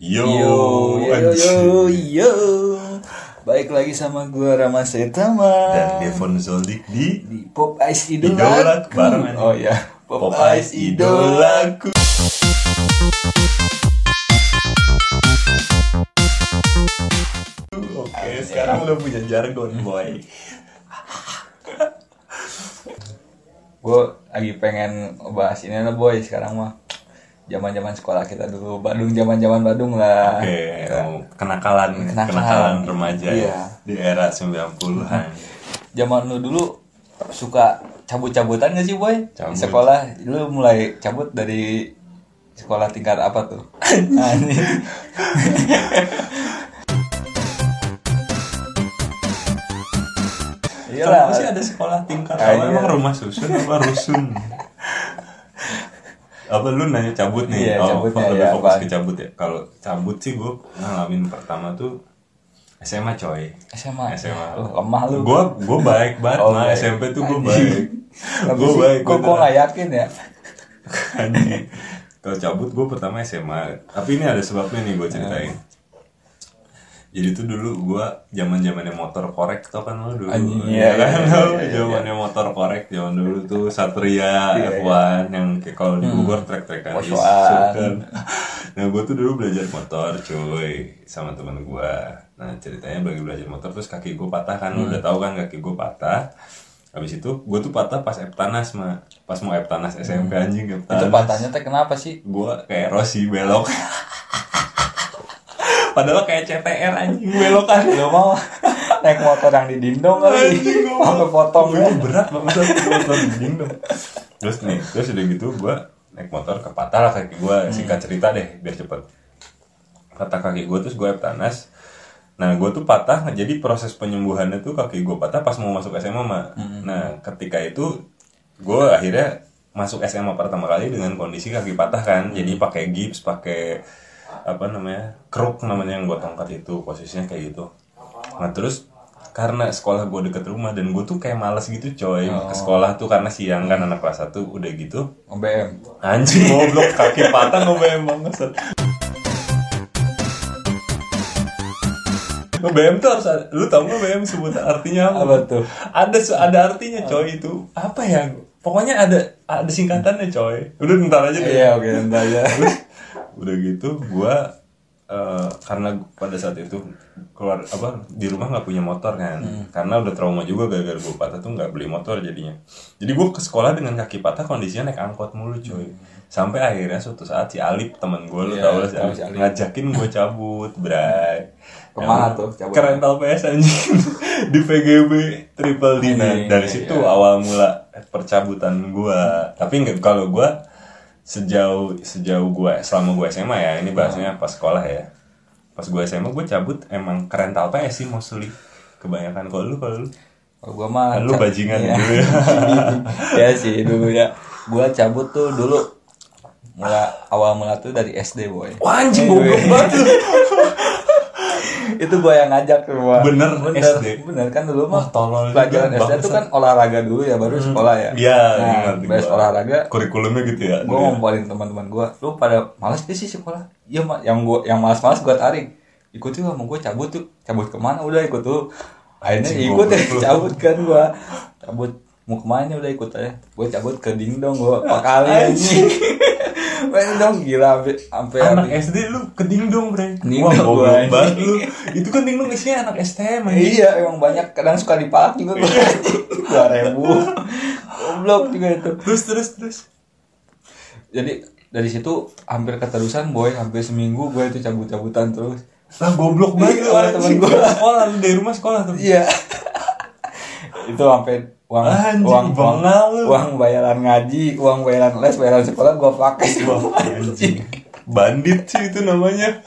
Yo, yo, yo, yo, yo. Baik lagi sama gua Rama Setama Dan Devon Zoldik di di Pop Ice Idola Idolaku. bareng. Oh ya, Pop Ice Idolaku. Oke, sekarang udah punya jargon, boy. Gue lagi pengen bahas ini lah boy sekarang mah. Zaman-zaman sekolah kita dulu, Badung zaman-zaman Badung lah. Oke, oh, kenakalan, Kenakalan. kenakalan remaja Iya. ya di era 90-an. Zaman lu dulu suka cabut-cabutan gak sih boy? Cabut. Di sekolah lu mulai cabut dari sekolah tingkat apa tuh? Anjing. Kenapa sih ada sekolah tingkat? Ah, Kalau iya. emang rumah susun apa rusun? apa lu nanya cabut nih? Iya, oh, cabutnya lebih ya, fokus apa? ke cabut ya. Kalau cabut sih gue ngalamin pertama tuh SMA coy. SMA. SMA. Oh, lemah lu. Gue gue baik banget Oh, mah baik. SMP tuh gue Anjing. baik. Sih, baik. Beneran. kok gak yakin ya? Anjing. Kalau cabut gue pertama SMA. Tapi ini ada sebabnya nih gue ceritain. Jadi tuh dulu gue zaman zamannya motor korek tau kan lo dulu. Anjing, Iya iya, kan iya, iya, iya. zamannya motor korek zaman dulu tuh Satria Iya, F1 yang kayak kalau di Bogor trek-trekan Posoan. isuk kan. Nah gue tuh dulu belajar motor cuy sama teman gue. Nah ceritanya lagi belajar motor terus kaki gue patah kan Hmm. Udah tahu kan kaki gue patah. Habis itu gue tuh patah pas Eptanas mah pas mau Eptanas SMP anjing Eptanas Hmm. Itu patahnya teh kenapa sih? gue kayak Rossi belok padahal kayak CTR anjing belok kan Lu mau. Naik motor yang di dindong kali. Sampai potong itu berat banget motor dinding dong terus nih terus udah gitu gue naik motor kepatah lah kaki gue singkat cerita deh biar cepet. Patah kaki gue terus gue Eptanas. Nah, gue tuh patah, jadi proses penyembuhannya tuh kaki gue patah pas mau masuk SMA, mak. Nah, ketika itu gue akhirnya masuk SMA pertama kali dengan kondisi kaki patah kan, jadi pakai gips, pakai apa namanya, kruk namanya yang gue tongkat itu, posisinya kayak gitu. Nah, terus karena sekolah gue deket rumah dan gue tuh kayak males gitu coy ke sekolah tuh karena siang kan anak kelas 1 udah gitu OBM. anjing goblok kaki patah gue banget BM tuh harus ada, lu tau gak BM sebut artinya apa? Apa tuh? Ada ada artinya coy itu apa ya? Pokoknya ada ada singkatannya coy. Udah ntar aja deh. Iya, oke, ntar aja. Udah gitu gua eh, karena pada saat itu keluar apa di rumah nggak punya motor kan. Karena udah trauma juga gara-gara gue patah tuh nggak beli motor jadinya. Jadi gue ke sekolah dengan kaki patah kondisinya naik angkot mulu cuy. Sampai akhirnya suatu saat si Alip temen gue lu Iya, tau lah si Alip, si Alip. ngajakin gue cabut bray. Ke mana Emang tuh cabut? ke rental PS anjing. Di VGB Triple D nah Anjing, dari iya, situ iya. awal mula percabutan gua. Tapi nggak kalau gua sejauh sejauh gua selama gua SMA ya ini bahasanya pas sekolah ya pas gua SMA gua cabut emang ke rental PS sih mostly kebanyakan kalau lu kalau lu Kalau gua mah lu bajingan iya. dulu ya. ya sih dulu ya. Gua cabut tuh dulu mula awal mula tuh dari SD boy. Wah, anjing goblok gue- banget. itu gua yang ngajak rumah. Bener, bener, SD. Bener. Kan dulu mah Wah, tolol pelajaran SD tuh kan olahraga dulu ya baru sekolah ya. Iya, nah, beres olahraga kurikulumnya gitu ya gue ngomongin teman-teman gue lu pada malas sih sekolah? Iya yang gua yang malas-malas gue tarik. Ikut yuk sama gue cabut tuh cabut ke mana? Udah ikut tuh. Akhirnya ikut lu. cabut kan gue cabut. Mau ke mana udah ikut aja. Gue cabut ke dingdong gue pak kali anjing Main dong gila sampai sampai anak habis- SD lu ke dingdong bre. Wah gua, goblok banget lu. Itu kan dingdong isinya anak STM anjing. Iya emang banyak. Kadang suka dipalak juga gue dua ribu. Goblok juga itu. Terus terus terus. Jadi dari situ hampir keterusan boy. Hampir seminggu gue itu cabut-cabutan terus. Lah goblok banget lu Iya, temen anjing. gua. sekolah lu dari rumah sekolah tuh. Iya. Itu sampai uang Anjing, uang uang, uang bayaran ngaji, uang bayaran les, bayaran sekolah gua pakai semua. anjing bandit sih itu namanya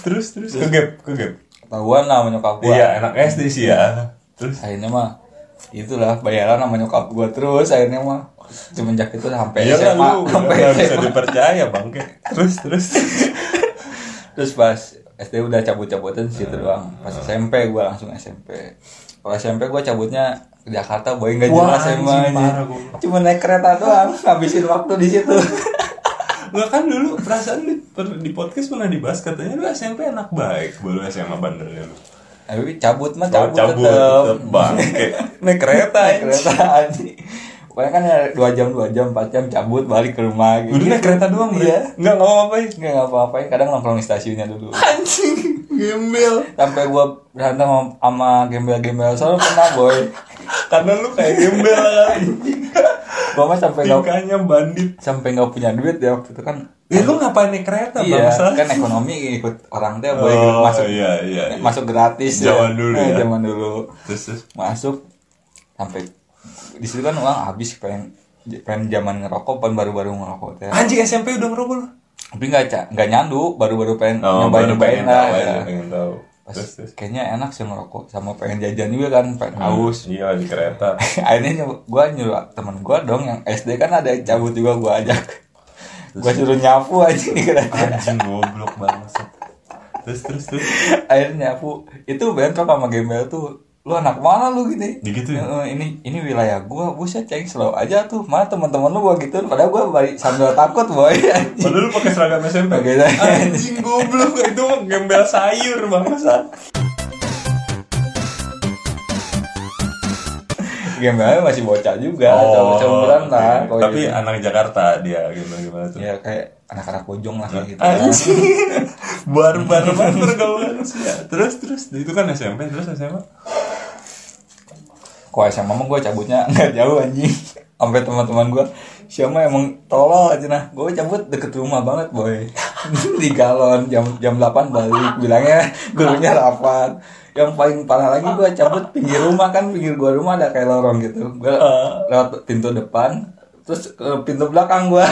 terus terus ke gap ke gap Ketahuan lah sama nyokap gua. iya anak SD sih ya terus Akhirnya mah itulah bayaran sama nyokap gua terus akhirnya mah semenjak itu sampai iya SMA lu sampai nggak bisa SMA. dipercaya bangke terus terus Terus pas SD udah cabut-cabutan situ doang. Pas SMP gua langsung SMP. Kalau SMP gua cabutnya ke Jakarta boy nggak jelas emang. Cuma naik kereta doang, ngabisin waktu di situ. Nggak kan dulu perasaan di, per- di podcast pernah dibahas katanya lu SMP anak baik, baru SMA bandelnya lu. Tapi cabut mah Oh, cabut, cabut tetep. tetep bangke. Naik kereta Naik ya. kereta anjing. Pokoknya kan ya dua jam dua jam empat jam cabut balik ke rumah gitu. Udah naik kereta doang. Iya. Enggak enggak apa-apain. Nggak ngapa-ngapain, kadang nongkrong di stasiunnya dulu. Anjing, gembel. Sampai gua berantem sama, gembel-gembel soalnya pernah boy. Karena lu kayak gembel kan. Gua mah sampai nggak Tingkahnya bandit. sampai nggak punya duit ya waktu itu kan. Eh lu ngapain naik kereta, Iya, bangsa? kan ekonomi ikut orang teh boy Oh, masuk iya, iya, iya. masuk gratis Zaman dulu Eh, ya. Zaman dulu. Terus, terus. masuk sampai di situ kan uang habis pengen pengen zaman ngerokok pan baru-baru ngerokok teh Anjing SMP udah ngerokok lu. Tapi nggak ca- nggak nyandu baru-baru pengen Oh, nyobain baru nyobain pengen lah tahu ya. pengen tahu. Pas Terus, terus. kayaknya enak sih ngerokok sama pengen jajan juga kan pengen haus Iya di kereta. akhirnya gua nyuruh temen gua dong yang SD kan ada yang cabut juga gua ajak gua suruh nyapu aja di kereta Anjing goblok banget. Terus terus terus. akhirnya nyapu itu bentrok sama gembel tuh lu anak mana lu gini Begitu ya? "Eh, ini ini wilayah gua buset ceng slow aja tuh mana teman-teman lu gua gitu padahal gua balik sambil takut boy anjing. Padahal lu pakai seragam SMP. Pakai. Anjing goblok itu gembel sayur bangsat. gembelnya masih bocah juga oh, seumuran lah oke. kalau Tapi gitu. anak Jakarta dia gimana gimana tuh. ya kayak anak-anak bojong lah kayak gitu Anjing. Barbar banget pergaulan sih ya. Terus terus itu kan SMP terus SMA. Kok SMA mah gue cabutnya nggak jauh anjing. Sampai teman-teman gue Siapa emang tolol aja nah. Gue cabut deket rumah banget boy. Di galon jam jam 8 balik Bilangnya gurunya rapat Yang paling parah lagi gue cabut pinggir rumah kan Pinggir gue rumah ada kayak lorong gitu. Gue lewat pintu depan Terus ke pintu belakang gue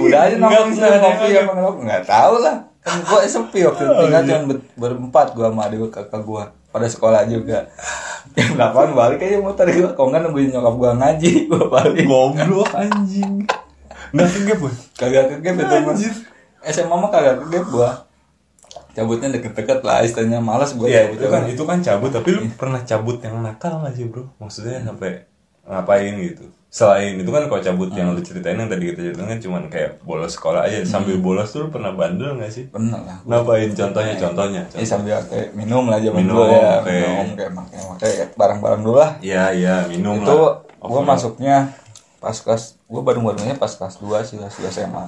Udah aja nongkrong ngopi bisa, apa ngerokok Nggak tau lah. Kan gue sepi waktu itu tinggal cuma ber- berempat gue sama adik kakak gue Pada sekolah juga Jam 8 balik aja motor gue Kalau nggak nungguin nyokap gue ngaji Gue balik Goblok anjing. Nggak kegep boy. Kagak kegep itu Anjir. SMA mah kagak kegep gue Cabutnya deket-deket lah istilahnya Males gue Iya itu kan itu kan cabut tapi lu pernah cabut yang nakal nggak sih bro? Maksudnya sampai ngapain gitu? Selain itu kan kalau cabut yang lu ceritain yang tadi kita ceritain kan cuman kayak bolos sekolah aja sambil bolos tuh pernah bandel nggak sih? Bener lah Ngapain contohnya contohnya? Eh sambil kayak minum lah zaman Minum, dulu ya oke. Minum kayak pakai pakai barang-barang dulu lah Iya iya minum Itu lah. gue masuknya pas kelas Gue baru-barunya pas kelas 2 sih kelas 2 SMA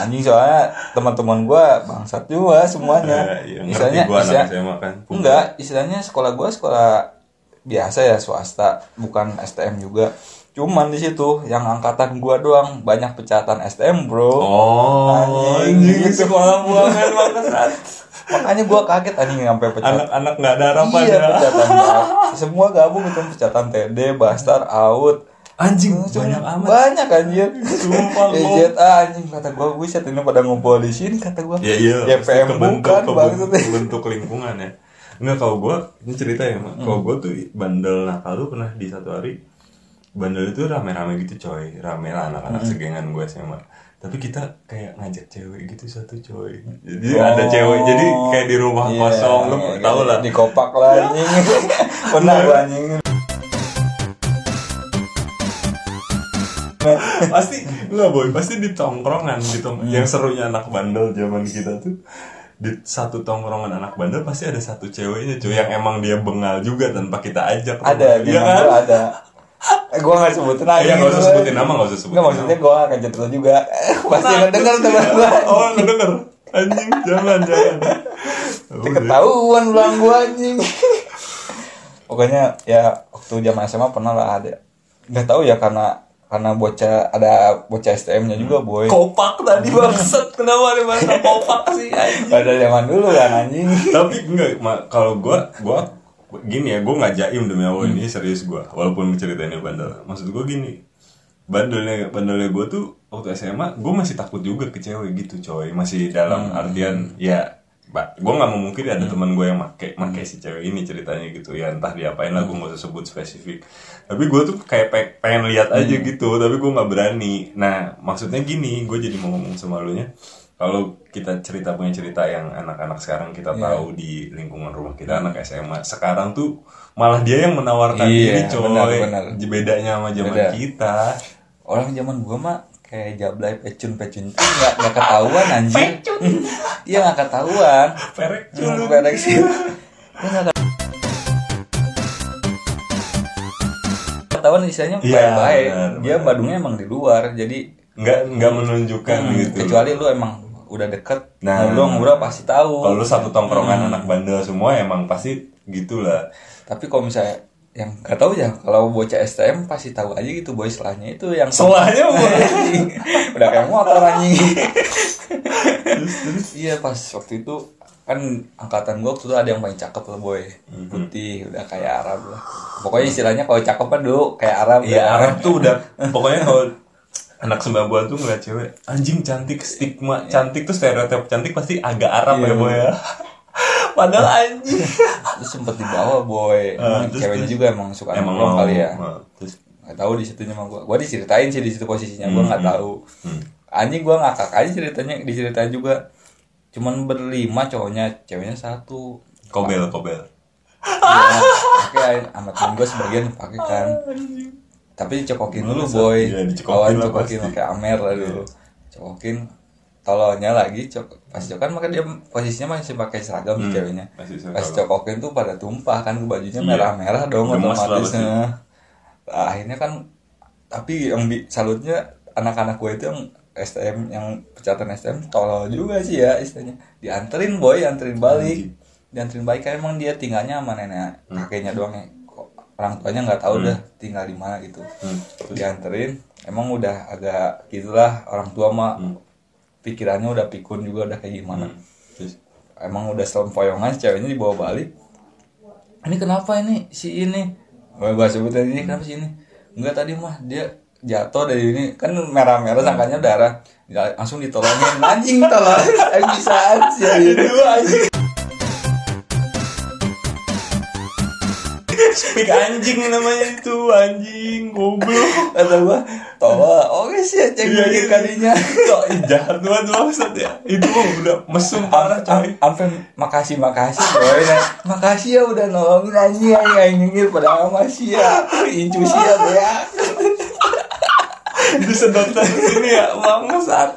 Anjing soalnya teman-teman gue bangsat juga semuanya. Iya, ngerti gua anak SMA kan. Enggak, istilahnya sekolah gue sekolah biasa ya swasta, bukan STM juga. Cuman di situ yang angkatan gua doang banyak pecatan STM, Bro. Oh, Anjing, anjing sekolah buangan bangsat. Makanya gua kaget anjing sampai pecat. Anak-anak nggak ada harapan Iya, ya. pecatan Semua gabung itu pecatan TD, Bastar, Out. Anjing Cuma banyak amat. Banyak anjir. Sumpah, gua. EZA anjing kata gua buset ini pada ngumpul di sini kata gua. Ya iya. Ya PM bukan maksudnya. bentuk lingkungan ya. Enggak kalau gua ini cerita ya, Mak. Kalau gua tuh bandel nakal tuh pernah di satu hari bandel itu rame-rame gitu coy. Rame lah anak-anak segengan gue SMA. Tapi kita kayak ngajak cewek gitu satu coy. Jadi ada cewek jadi kayak di rumah Iya, kosong lu iya, tau iya. lah. Di kopak lah anjing. Pernah gua anjing. pasti enggak boy pasti di tongkrongan di tong- yang serunya anak bandel zaman kita tuh di satu tongkrongan anak bandel pasti ada satu ceweknya cuy yang emang dia bengal juga tanpa kita ajak Ada, di iya kan ada. Eh, gua gak sebutin aja. Iya, nggak usah sebutin nama, nggak usah sebutin Nggak, maksudnya gua akan cerita juga. Pasti Nah, denger teman gua. oh ngedenger anjing jangan jangan ketahuan ulang gua anjing. Pokoknya ya waktu zaman SMA pernah lah ada. Gak tahu ya karena karena bocah ada bocah STM-nya juga boy. kopak tadi bangsat. Kenapa ada bahasa kopak sih anjing? Pada zaman dulu kan anjing. tapi enggak kalau gua gua gini ya gua nggak jaim demi allah ini serius gua. Walaupun ceritainnya bandel. Maksud gua gini bandelnya bandelnya gua tuh waktu SMA gua masih takut juga ke cewek gitu coy. Masih dalam artian ya gua nggak mau mungkin ada teman gue yang make make si cewek ini ceritanya gitu. Ya entah diapain lah gua nggak usah sebut spesifik. Tapi gua tuh kayak pe- pengen lihat aja gitu tapi gua nggak berani. Nah maksudnya gini gue jadi mau ngomong sama lu nya. Kalau kita cerita punya cerita yang anak-anak sekarang kita tahu di lingkungan rumah kita anak SMA sekarang tuh malah dia yang menawarkan Iya, diri coy. benar, benar. bedanya sama zaman Beda. kita. Orang zaman gua mah kayak jablay pecun pecun. Itu nggak nggak ketahuan anjing. Iya nggak ketahuan. Perek Hmm, pendek sih. Dia nggak ketahuan. Istilahnya Iya, baik-baik. dia badungnya emang di luar jadi nggak nggak menunjukkan hmm, gitu. kecuali lu emang udah deket Nah. ngobrol-ngobrol pasti tahu. Kalau lu satu Hmm. tongkrongan anak bandel semua emang pasti gitulah. Tapi kalau misalnya yang gak tahu ya kalau bocah STM pasti tahu aja gitu boy selahnya itu yang Selahnya udah kayak motor anjing. Iya pas waktu itu kan angkatan gua waktu itu ada yang paling cakep lah boy. Mhm. putih udah kayak Arab lah. Pokoknya istilahnya kalau cakep kan dulu kayak Arab Iya ya. Arab tuh udah pokoknya kalau anak sembilan tuh ngeliat cewek anjing cantik stigma cantik tuh stereotip cantik pasti agak Arab Iya. ya boy ya padahal anjing. Terus sempet dibawa boy. Emang terus- ceweknya terus- juga emang suka emang nongkrong kali ya. Nah, terus? Nggak tahu di situnya mah gua. Gua diceritain sih di situ posisinya gua nggak tahu. Hmm. anjing gua ngakak aja ceritanya diceritain juga. Cuman berlima cowoknya ceweknya satu. Kobel kobel. Ya, pakai sama temen gue sebagian pakai kan. Tapi dicokokin dulu boy. Iya, dicokokin pasti. pakai amer lah dulu. Cokokin tololnya lagi cok pas cokan maka dia posisinya masih pakai seragam si Hmm, ceweknya pas cokokin tuh pada tumpah kan bajunya Iya. merah-merah dong Gemes lah otomatis pasti. nah. Akhirnya kan tapi yang bi- salutnya anak-anak gue itu yang STM yang pecatan STM tolol juga sih ya istilahnya dianterin boy anterin balik dianterin balik kan emang dia tinggalnya sama nenek kakeknya doang ya orang tuanya nggak tahu dah tinggal di mana gitu Hmm. Dianterin emang udah agak gitulah orang tua mah Hmm. Pikirannya udah pikun juga udah kayak gimana. Terus emang udah selempoyongan ceweknya dibawa balik. Ini kenapa ini si ini? Gua gua sebut tadi ini kenapa si ini? Enggak tadi mah dia jatuh dari ini. Kan merah-merah sangkanya darah. Langsung ditolongin. Anjing tolong Ayo bisa aja itu anjing speak anjing namanya. Itu anjing goblok. Kata gua tolong oke sih cek Iya, mikir iya. kadinya. Kok jahat banget maksud ya. Itu mah udah mesum parah coy. sampai makasih makasih boy. Nah, makasih ya udah nolongin anjing anjing anjing padahal masih ya incu sih ya ya. Disedotan sini ya bangsat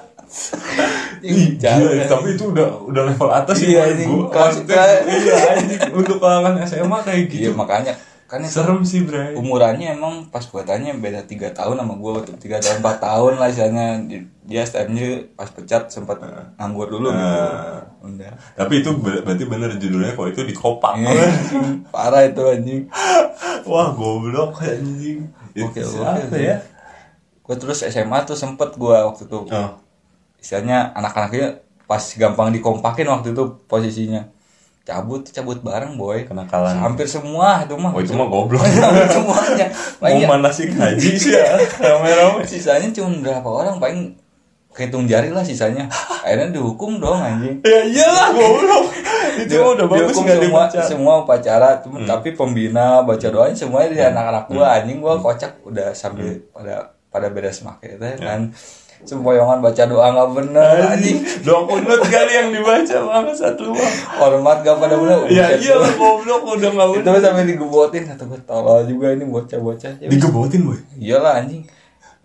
Ih, gila, tapi itu udah udah level atas sih Iya, anjing. Gua- Kelas- iya anjing. Untuk kalangan SMA kayak iya gitu. makanya kan itu serem sih bre. umurannya emang pas gua tanya beda tiga tahun sama gua waktu tiga tahun empat tahun lah istilahnya. Di- dia STM-nya pas pecat sempat nganggur dulu gitu. Nah. udah. Tapi itu ber- berarti bener judulnya kalau itu di kopak Iya, parah itu anjing. Wah goblok anjing. Oke, oke. ya? Gua terus SMA tuh sempet gua waktu itu. Oh. istilahnya anak-anaknya pas gampang dikompakin waktu itu posisinya cabut cabut bareng boy. Kenakalan. hampir semua itu mah. Oh itu mah goblok. Hampir semuanya mau paling manasik haji sih ya rame-rame sisanya cuma berapa orang paling kehitung jari lah sisanya. Akhirnya dihukum dong anjing. Ya iyalah goblok. Itu mah udah bagus Dihukum nggak semua dibaca. semua upacara cuma Hmm. tapi pembina baca doanya semuanya di anak-anak gua anjing gua kocak. Udah sambil Hmm. pada pada beres make itu Ya. kan sempoyongan baca doa nggak bener anjing. doa kunut kali yang dibaca banget satu mah hormat gak pada bener ya Buset, iyalah goblok udah nggak itu bener. sampai digebotin kata gue tolol juga ini bocah-bocah. Ya, digebotin boy iyalah anjing.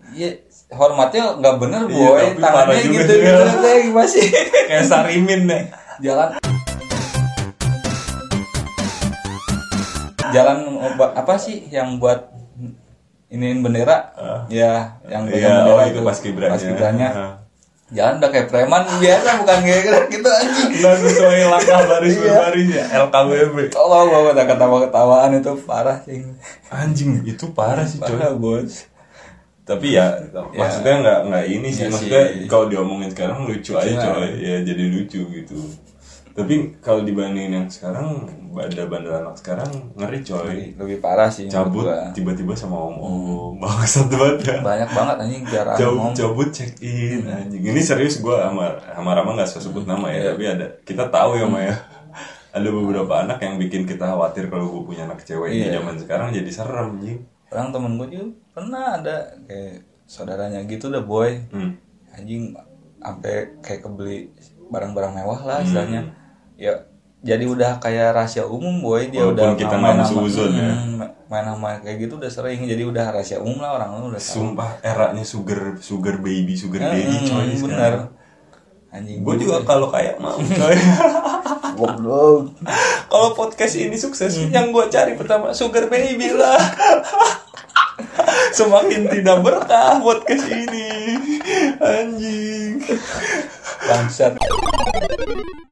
Iya hormatnya nggak bener Iya, boy. tapi tangannya gitu gitu deh masih kayak sarimin deh jalan. Jalan oba- apa sih yang buat iniin bendera Ah. ya yang Iya, pegang oh, bendera itu paskibranya. paskibranya. Ah. jalan udah kayak preman biasa bukan kayak gitu anjing Nggak sesuai langkah baris Iya. berbaris ya LKWB tolong gua kata ketawa ketawaan itu parah sih anjing itu parah sih coy parah bos tapi ya, maksudnya nggak nggak ini sih Iya maksudnya sih. kalau diomongin sekarang lucu aja coy ya jadi lucu gitu tapi kalau dibandingin yang sekarang bandel-bandel anak sekarang ngeri coy. Lebih parah sih cabut tiba-tiba sama om om bangsat banget ya. Banyak banget anjing jarang cabut ngomong. cabut check in anjing. Ini serius gue sama sama Rama nggak usah sebut nama ya tapi ada kita tahu ya Maya. Ada beberapa anak yang bikin kita khawatir kalau gue punya anak cewek di Iya. zaman sekarang jadi serem anjing. Orang temen gue juga pernah ada kayak saudaranya gitu dah boy. Hmm. anjing sampai kayak kebeli barang-barang mewah lah istilahnya ya jadi udah kayak rahasia umum boy dia Walaupun udah kita main suzon, ya. Hmm, main sama kayak gitu udah sering jadi udah rahasia umum lah orang udah tahu Sumpah eranya sugar sugar baby sugar Hmm, daddy coy bener sekarang. anjing Gue juga kalau kayak mau coy. goblok kalau podcast ini sukses, yang gue cari pertama sugar baby lah. Semakin tidak berkah podcast ini. Anjing. bangsat